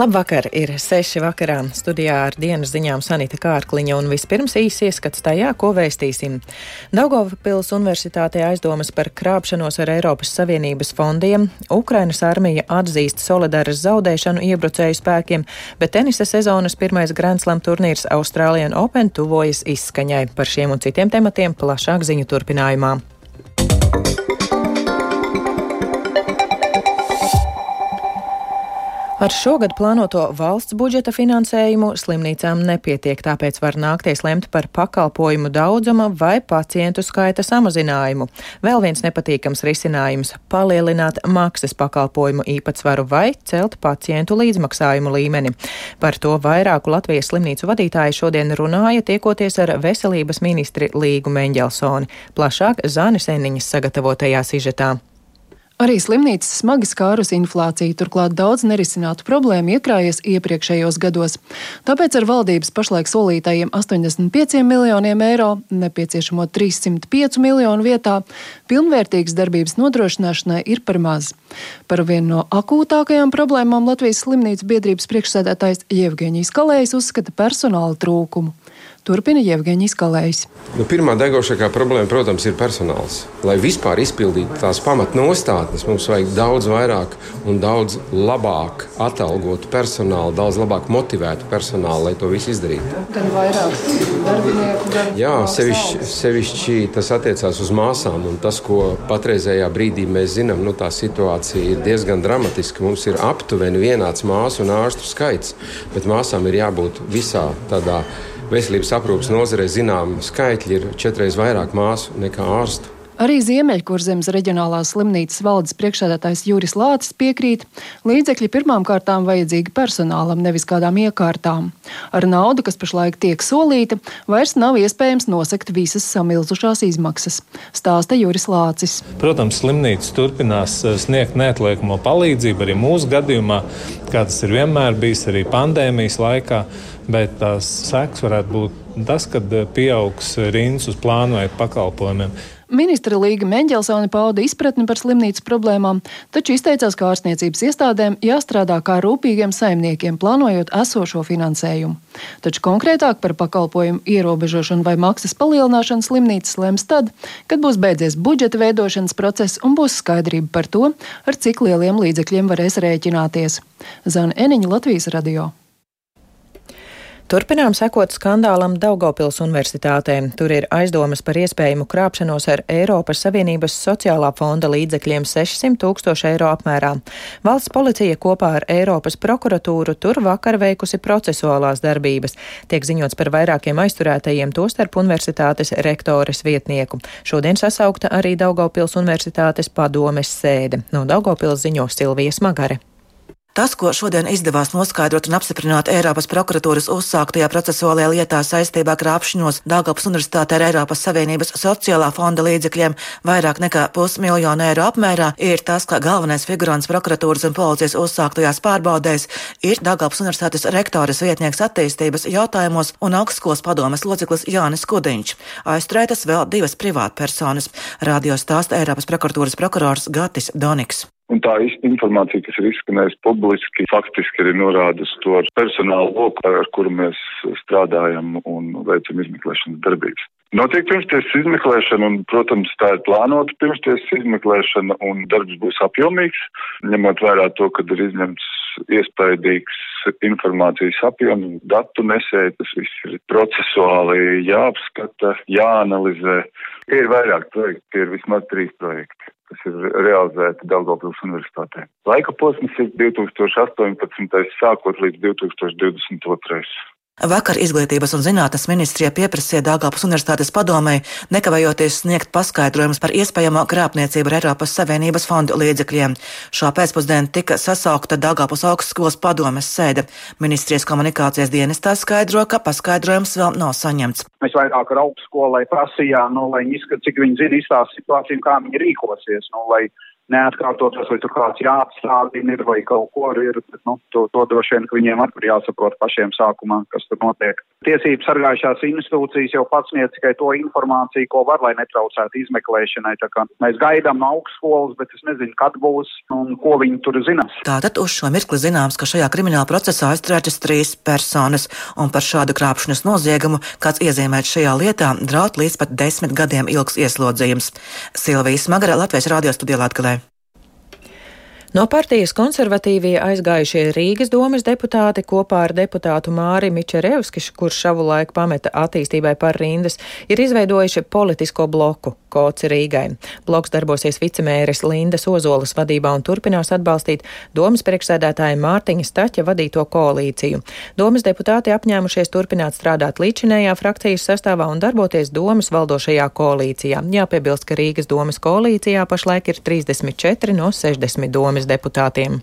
Labvakar, ir seši vakarā. Studijā ar dienas ziņām Sanita Kārkliņa un vispirms īsi ieskats tajā, ko vēstīsim. Daugavpils universitātē aizdomas par krāpšanos ar Eiropas Savienības fondiem, Ukrainas armija atzīst Solidaras zaudēšanu iebrucēju spēkiem, bet tenisa sezonas pirmais Grand Slam turnīrs Australian Open tuvojas izskaņai. Par šiem un citiem tematiem plašāk ziņu turpinājumā. Ar šogad plānoto valsts budžeta finansējumu slimnīcām nepietiek, tāpēc var nākties lemt par pakalpojumu daudzuma vai pacientu skaita samazinājumu. Vēl viens nepatīkams risinājums - palielināt maksas pakalpojumu īpatsvaru vai celt pacientu līdzmaksājumu līmeni. Par to vairāku Latvijas slimnīcu vadītāji šodien runāja, tiekoties ar veselības ministri Līgu Meņģelsoni. Plašāk Zānis Eniņas sagatavotajā sižetā. Arī slimnīcas smagi skārus inflācija, turklāt daudz nerisinātu problēmu iekrājies iepriekšējos gados. Tāpēc ar valdības pašlaik solītajiem 85 miljoniem eiro, nepieciešamo 305 miljonu vietā, pilnvērtīgas darbības nodrošināšanai ir par maz. Par vienu no akūtākajām problēmām Latvijas slimnīcu biedrības priekšsēdētājs Jevgeņijs Kalējs uzskata personāla trūkumu. Turpina Jevgeņģis Kalējs. Nu, pirmā degošākā problēma, protams, ir personāls. Lai vispār izpildītu tās pamatnostādnes, mums vajag daudz vairāk un daudz labāk atalgotu personālu, daudz labāk motivētu personālu, lai to visu izdarītu. Gan vairāk darbinieku, gan Jā, sevišķi, sevišķi tas attiecās uz māsām. Tas, ko patreizējā brīdī mēs zinām, nu, tā situācija ir diezgan dramatiska. Mums ir aptuveni vienāds māsu un ārstu skaits, bet māsām ir jābūt visā tādā veselības aprūpas nozarē zinām skaitļi ir četreiz vairāk māsu nekā ārstu. Arī Ziemeļkurzemes reģionālās slimnīcas valdes priekšsēdētājs Juris Lācis piekrīt, līdzekļi pirmām kārtām vajadzīgi personālam, nevis kādām iekārtām. Ar naudu, kas pašlaik tiek solīta, vairs nav iespējams nosekt visas samilzušās izmaksas, stāsta Juris Lācis. Protams, slimnīca turpinās eh, sniegt neatliekamo palīdzību arī mūsu gadījumā, kā tas ir vienmēr bijis arī pandēmijas laikā bet tās sekas varētu būt tas, ka eh, pieaugs rindas uz plānveidu pakalpojumiem. Ministra Līga Meņģelsone pauda izpratni par slimnīcas problēmām, taču izteicās, ka ārstniecības iestādēm jāstrādā kā rūpīgiem saimniekiem, plānojot esošo finansējumu. Taču konkrētāk par pakalpojumu ierobežošanu vai maksas palielināšanu slimnīcas lems tad, kad būs beidzies budžeta veidošanas process un būs skaidrība par to, ar cik lieliem līdzekļiem varēs rēķināties. Zana Eniņa Latvijas radio. Turpinām sekot skandālam Daugopils universitātē. Tur ir aizdomas par iespējamu krāpšanos ar Eiropas Savienības sociālā fonda līdzekļiem 600 tūkstoši eiro apmērā. Valsts policija kopā ar Eiropas prokuratūru tur vakar veikusi procesuālās darbības. Tiek ziņots par vairākiem aizturētajiem, tostarp universitātes rektores vietnieku. Šodien sasaukta arī Daugopils universitātes padomes sēde. No Daugopils ziņo Silvija Smagare. Tas, ko šodien izdevās noskaidrot un apstiprināt Eiropas prokuratūras uzsāktajā procesuālajā lietā saistībā krāpšanos Dāngāpas Universitātē ar Eiropas Savienības sociālā fonda līdzekļiem vairāk nekā pusmiljonu eiro apmērā, ir tas, ka galvenais figurants prokuratūras un policijas uzsāktajās pārbaudēs ir Dāngāpas Universitātes rektoras vietnieks attīstības jautājumos un augstskolas padomes loceklis Jānis Kudiņš. Aizturētas vēl divas privātpersonas. Radio stāsta Eiropas prokuratūras prokurors Gatis Doniks. Un tā informācija, kas ir izskanējusi publiski, faktiski arī norāda uz to personālu loku, ar kuru mēs strādājam un veicam izmeklēšanas darbības. Notiek pirmstiesas izmeklēšana, un, protams, tā ir plānota pirmstiesas izmeklēšana, un darbs būs apjomīgs, ņemot vērā to, ka ir izņemts iespaidīgs informācijas apjoms, datu nesēja, tas viss ir procesuāli jāapskata, jāanalizē. Ir vairāk projekti, ir vismaz trīs projekti kas ir realizēti Daugavpils universitātē. Laika posms ir 2018. sākot līdz 2022. Vakar Izglītības un zinātnes ministrija pieprasīja Dāngāpas universitātes padomei nekavējoties sniegt paskaidrojumus par iespējamo krāpniecību ar Eiropas Savienības fondu līdzekļiem. Šā pēcpusdienā tika sasaukta Dāngāpas augstskolas padomes sēde. Ministrijas komunikācijas dienestā skaidro, ka paskaidrojums vēl nav saņemts. Mēs vairāk ar augstskolai prasījām, nu, lai viņi izskata, cik viņi zina īstās situāciju, kā viņi rīkosies, nu, lai neatkārtotos, vai tur kāds jāapstrādina ir, vai kaut ko ir, bet, nu, to, to droši vien, ka viņiem arī jāsaprot pašiem sākumā, kas tur notiek. Tiesības sargājušās institūcijas jau pats sniedz tikai to informāciju, ko var, lai netraucētu izmeklēšanai. Tā kā mēs gaidām no augstskolas, bet es nezinu, kad būs un ko viņi tur zinās. Tātad uz šo mirkli zināms, ka šajā krimināla procesā aizturētas trīs personas, un par šādu krāpšanas noziegumu, kāds iezīmēts šajā lietā, draud līdz pat desmit gadiem ilgs ieslodzījums. Silvijas Smagara Latvijas radio studijā Latgalē. No partijas konservatīvie aizgājušie Rīgas domas deputāti kopā ar deputātu Māri Mičerevskišu, kurš savu laiku pameta attīstībai par rindas, ir izveidojuši politisko bloku Koci Rīgai. Bloks darbosies vicemēres Lindas Ozolas vadībā un turpinās atbalstīt domas priekšsēdētāja Mārtiņa Staķa vadīto koalīciju. Domas deputāti apņēmušies turpināt strādāt līdzinējā frakcijas sastāvā un darboties domas valdošajā koalīcijā. Jāpiebilst, ka Rīgas domas koalīcijā pašlaik ir 34 no 60 domas saimnes deputātiem.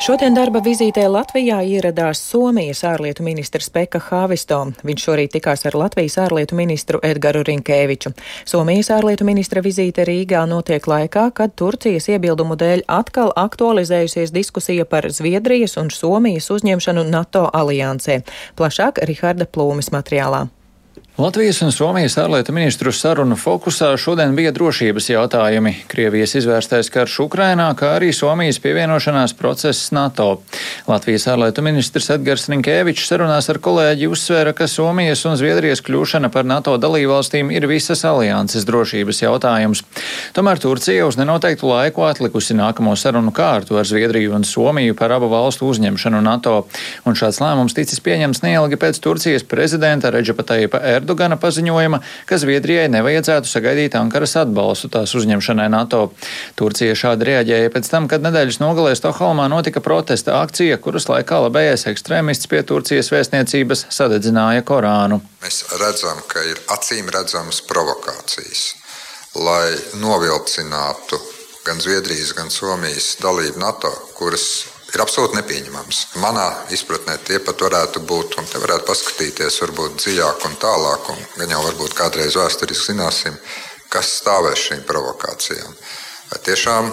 Šodien darba vizītē Latvijā ieradās Somijas ārlietu ministrs Pekka Hāvisto. Viņš šorīt tikās ar Latvijas ārlietu ministru Edgaru Rinkēviču. Somijas ārlietu ministra vizīte Rīgā notiek laikā, kad Turcijas iebildumu dēļ atkal aktualizējusies diskusija par Zviedrijas un Somijas uzņemšanu NATO aliansē. Plašāk Riharda Plūmes materiālā. Latvijas un Somijas ārlietu ministru sarunu fokusā šodien bija drošības jautājumi, Krievijas izvērstais karš Ukrainā, kā arī Somijas pievienošanās process NATO. Latvijas ārlietu ministrs Edgars Rinkēvičs sarunās ar kolēģi uzsvēra, ka Somijas un Zviedrijas kļūšana par NATO dalībvalstīm ir visas alianses drošības jautājums. Tomēr Turcija uz nenoteiktu laiku atlikusi nākamo sarunu kārtu ar Zviedriju un Somiju par abu valstu uzņemšanu NATO, un šāds lēmums ticis pieņemts neilgi pēc Turcijas prezidenta Reģepa Taipa Erdogan Erdogana paziņojuma, ka Zviedrijai nevajadzētu sagaidīt Ankaras atbalstu tās uzņemšanai NATO. Turcija šādi reaģēja pēc tam, kad nedēļas nogalē Stokholmā notika protesta akcija, kuras laikā labējais ekstrēmists pie Turcijas vēstniecības sadedzināja Korānu. Mēs redzam, ka ir acīm redzamas provokācijas, lai novilcinātu gan Zviedrijas, gan Somijas dalību NATO, kuras ir absolūti nepieņemams. Manā izpratnē tie pat varētu būt, un te varētu paskatīties varbūt dziļāk un tālāk, un gan jau varbūt kādreiz vēsturiski zināsim, kas stāvēs šīm provokācijām. Vai tiešām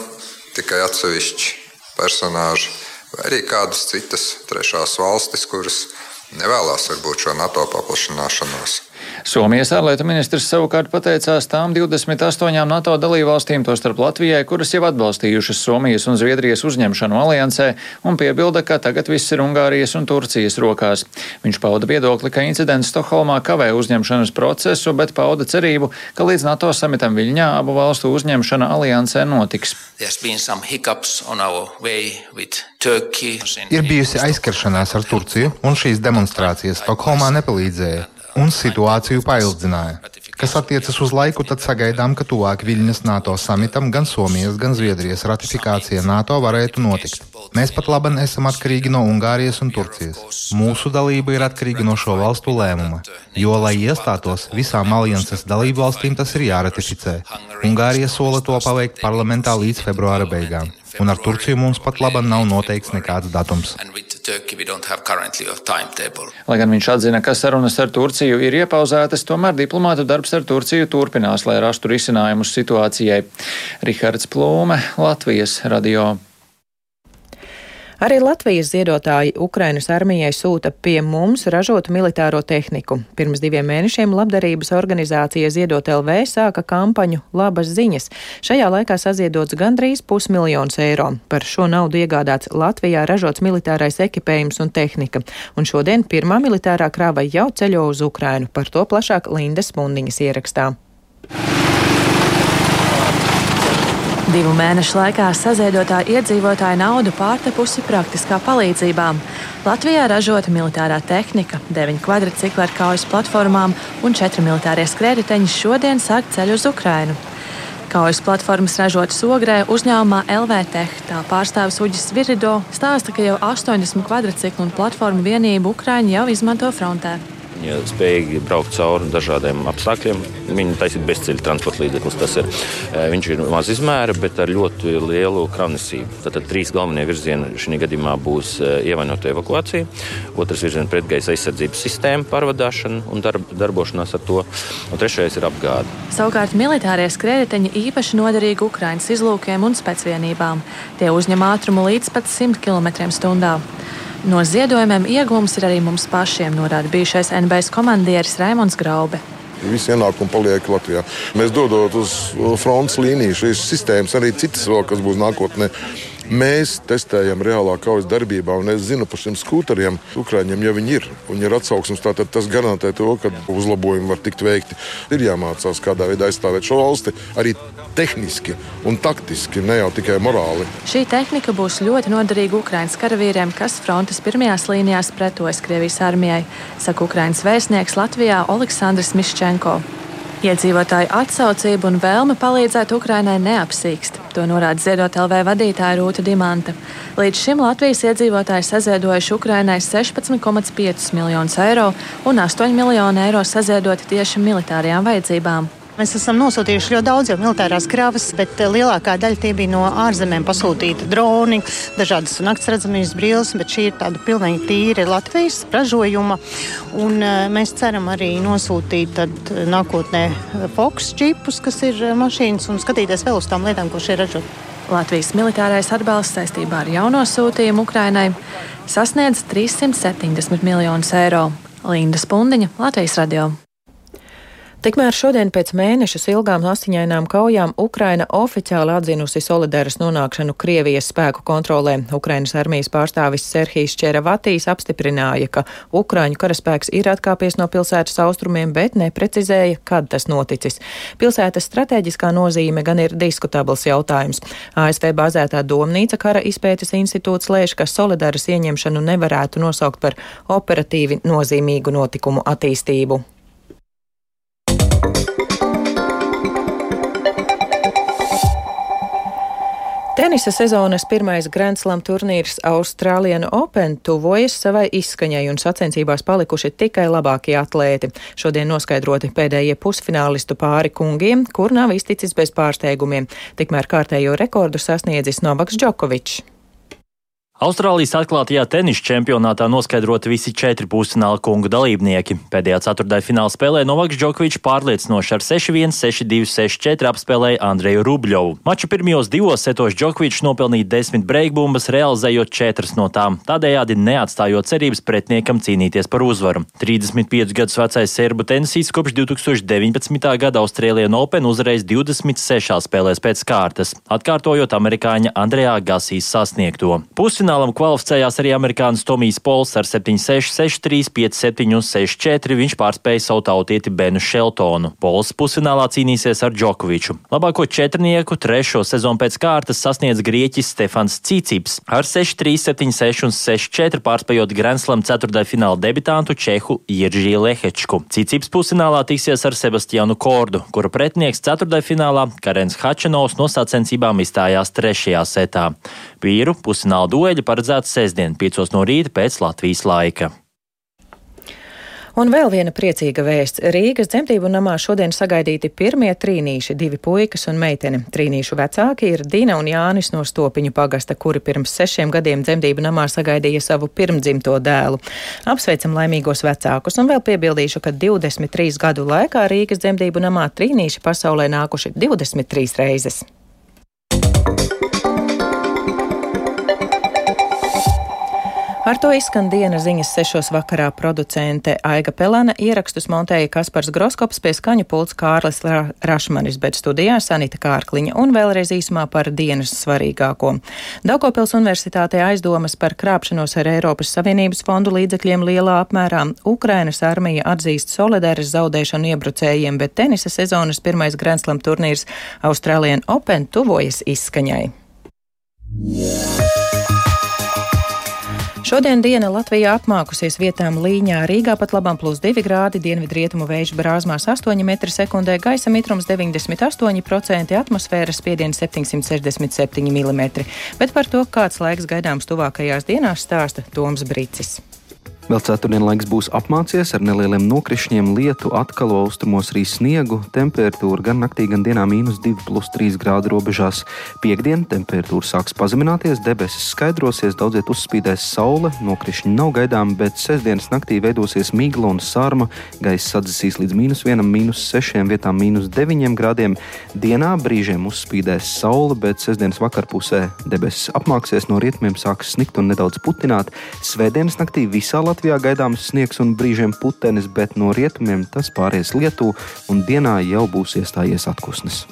tikai atsevišķi personāži, vai arī kādas citas trešās valstis, kuras nevēlas varbūt šo NATO paplašināšanos. Somijas ārlietu ministrs savukārt pateicās tām 28 NATO dalībvalstīm, tostarp Latvijai, kuras jau atbalstījušas Somijas un Zviedrijas uzņemšanu aliansē, un piebilda, ka tagad viss ir Ungārijas un Turcijas rokās. Viņš pauda viedokli, ka incidents Stokholmā kavē uzņemšanas procesu, bet pauda cerību, ka līdz NATO samitam Viļņā abu valstu uzņemšana aliansē notiks. Ir bijusi aizskaršanās ar Turciju, un šīs demonstrācijas Stokholmā nepalīdzēja un situāciju paildzināja. Kas attiecas uz laiku, tad sagaidām, ka tuvāk Viļņas NATO samitam gan Somijas, gan Zviedrijas ratifikācija NATO varētu notikt. Mēs pat labi esam atkarīgi no Ungārijas un Turcijas. Mūsu dalība ir atkarīga no šo valstu lēmuma, jo, lai iestātos, visām alianses dalību valstīm tas ir jāratificē. Ungārija sola to paveikt parlamentā līdz februāra beigām, un ar Turciju mums pat labi nav noteikts nekāds datums. Lai gan viņš atzina, ka sarunas ar Turciju ir iepauzētas, tomēr diplomātu darbs ar Turciju turpinās, lai rastu risinājumus situācijai. Rihards Plūme, Latvijas radio. Arī Latvijas ziedotāji Ukrainas armijai sūta pie mums ražotu militāro tehniku. Pirms diviem mēnešiem labdarības organizācija Ziedot LV sāka kampaņu Labas ziņas. Šajā laikā saziedots gandrīz pusmiljons eiro. Par šo naudu iegādāts Latvijā ražots militārais ekipējums un tehnika. Un šodien pirmā militārā krāva jau ceļo uz Ukrainu. Par to plašāk Lindas Mundiņas ierakstā. Divu mēnešu laikā saziedotā iedzīvotāja nauda pārtepusi praktiskā palīdzībā. Latvijā ražota militārā tehnika, 9 kvadrcikli ar kaujas platformām un 4 militārie skrējēji šodien sāk ceļu uz Ukrajinu. Kaujas platformas ražotas Ogrē uzņēmumā LVTech. Tā pārstāvis Uģis Virido stāsta, ka jau 80 kvadrciklu un platformu vienību Ukraiņi jau izmanto frontē. Viņi ir spējīgi braukt cauri dažādiem apstākļiem. Viņi taisīt bezceļa transporta līdzeklis. Tas ir. Eh, viņš ir maz izmēra, bet ar ļoti lielu kravnesību. Tātad trīs galvenie virzieni šī gadījumā būs eh, ievainota evakuācija, otrs virziens pretgaisa aizsardzības sistēma pārvadāšana un darb, darbošanās ar to, un trešais ir apgāde. Savukārt militārie skrējēji īpaši noderīgi Ukraiņas izlūkiem un spēcvienībām. Tie uzņem ātrumu līdz pat 100 km/h. No ziedojumiem iegūms ir arī mums pašiem, norāda bijušais NBS komandieris Raimons Graube. Visi ienākumi paliek Latvijā. Mēs dodot uz frontes līniju šīs sistēmas, arī citas vēl, kas būs nākotnē. Mēs testējam reālā kaujas darbībā, un es zinu par šiem skūteriem, Ukrāņiem, ja viņi ir. Viņi ir atsauksmes, tātad tas garantē to, ka uzlabojumi var tikt veikti. Ir jāmācās, kādā veidā aizstāvēt šo valsti arī tehniski un taktiski, ne jau tikai morāli. Šī tehnika būs ļoti noderīga Ukraiņas karavīriem, kas frontes pirmajās līnijās pretojas Krievijas armijai, saka Ukraiņas vēstnieks Latvijā Aleksandrs Miščenko. Iedzīvotāju atsaucība un vēlme palīdzēt Ukrainai neapsīkst. To norāda ziedot LV vadītāja Rūta Dimanta. Līdz šim Latvijas iedzīvotāji saziedojuši Ukrainai 16,5 miljonus eiro un 8 miljonu eiro saziedoti tieši militārajām vajadzībām. Mēs esam nosūtījuši ļoti daudz jau militārās kravas, bet eh, lielākā daļa tie bija no ārzemēm pasūtīta droni, dažādas nakts redzamības brilles, bet šī ir tāda pilnīgi tīra Latvijas ražojuma. Un eh, mēs ceram arī nosūtīt tad, eh, nākotnē Fox čipus, kas ir mašīnas, un skatīties vēl uz tām lietām, ko šeit ražot. Latvijas militārais atbalsts saistībā ar jauno sūtījumu Ukrainai sasniedz 370 miljonus eiro. Linda Spundiņa, Latvijas radio. Tikmēr šodien pēc mēnešus ilgām asiņainām kaujām Ukraina oficiāli atzinusi solidāras nonākšanu Krievijas spēku kontrolē. Ukrainas armijas pārstāvis Serhijas Čeravatīs apstiprināja, ka Ukraiņu karaspēks ir atkāpies no pilsētas austrumiem, bet neprecizēja, kad tas noticis. Pilsētas strateģiskā nozīme gan ir diskutabls jautājums. ASV bāzētā domnīca kara izpētes institūts lēš, ka solidāras ieņemšanu nevarētu nosaukt par operatīvi nozīmīgu notikumu attīstību. Tenisa sezonas pirmais Grand Slam turnīrs Austrālijana Open tuvojas savai izskaņai un sacensībās palikuši tikai labākie atlēti. Šodien noskaidroti pēdējie pusfinālistu pāri kungiem, kur nav izticis bez pārsteigumiem. Tikmēr kārtējo rekordu sasniedzis Novaks Džokovičs. Austrālijas atklātajā tenisa čempionātā noskaidroti visi četri pusfināla kungu dalībnieki. Pēdējā ceturtajā fināla spēlē Novaks Džokovičs pārliecinoši ar 6-1, 6-2, 6-4 apspēlēja Andreju Rubļovu. Maču pirmajos divos setos Džokovičs nopelnīja desmit breakbumbas, realizējot četras no tām, tādējādi neatstājot cerības pretiniekam cīnīties par uzvaru. 35 gadus vecais serbu tenisīs kopš 2019. gada Austrālijas Open uzreiz 26 spēlēs pēc kārtas, atkārtojot amerikāņa Andrejā Gasijas sasniegto. Pusfināla Pusfinālam kvalificējās arī amerikānis Tomijs Pols ar 7-6, 6-3, 5-7 un 6-4. Viņš pārspēja savu tautieti Benu Šeltonu. Pols pusfinālā cīnīsies ar Džokoviču. Labāko četrnieku trešo sezonu pēc kārtas sasniedz Grieķis Stefans Cīcips ar 6-3, 7-6 un 6-4 pārspējot Grenslam 4. fināla debitantu Čehu Iržī Lehečku. Cīcips pusfinālā tiksies ar Sebastianu Kordu, kura pretinieks 4. finālā Karens Hačanovs no sacensībām izstājās 3. setā. Vīru pusfināla dueļi paredzēts sestdien, 5 no rīta pēc Latvijas laika. Un vēl viena priecīga vēsts. Rīgas dzemdību namā šodien sagaidīti pirmie trīnīši, divi puikas un meitene. Trīnīšu vecāki ir Dina un Jānis no Stopiņu pagasta, kuri pirms sešiem gadiem dzemdību namā sagaidīja savu pirmdzimto dēlu. Apsveicam laimīgos vecākus un vēl piebildīšu, ka 23 gadu laikā Rīgas dzemdību namā trīnīši pasaulē nākuši 23 reizes. Ar to izskan dienas ziņas sešos vakarā producente Aiga Pelēna, ierakstus montēja Kaspars Groskops pie skaņu pults Kārlis Ra Rašmanis, bet studijā Sanita Kārkliņa un vēlreiz īsumā par dienas svarīgāko. Daugopils universitātē aizdomas par krāpšanos ar Eiropas Savienības fondu līdzekļiem lielā apmērā. Ukrainas armija atzīst solidāras zaudēšanu iebrucējiem, bet tenisa sezonas pirmais Grandslam turnīrs Australian Open tuvojas izskaņai. Yeah. Šodien diena Latvijā apmākusies vietām līņā Rīgā pat labam plus 2 grādi, dienvidrietumu vēju brāzmās 8 m2, gaisa mitrums 98%, atmosfēras spiediens 767 mm. Bet par to, kāds laiks gaidāms tuvākajās dienās, stāsta Toms Brīcis. Vēl ceturtdien laiks būs apmācies ar nelieliem nokrišņiem, lietu, atkal austrumos arī sniegu. Temperatūra gan naktī, gan dienā mīnus 2,3 grādu robežās. Piektdien temperatūra sāks pazemināties, debesis skaidrosies, daudziet uzspīdēs saule, nokrišņi nav gaidām, bet sestdienas naktī veidosies migla un sārma. Gaisa sadzisīs līdz mīnus 1, mīnus 6, vietām mīnus 9 grādiem. Dienā brīžiem uzspīdēs saule, bet sestdienas vakarpusē debesis apmāksies, no rietumiem sāks snikt un nedaudz putināt. Svētdienas naktī visā Latvijā Latvijā gaidāms sniegs un brīžiem putenis, bet no rietumiem tas pāries Lietuvā un dienā jau būs iestājies atpūsnis.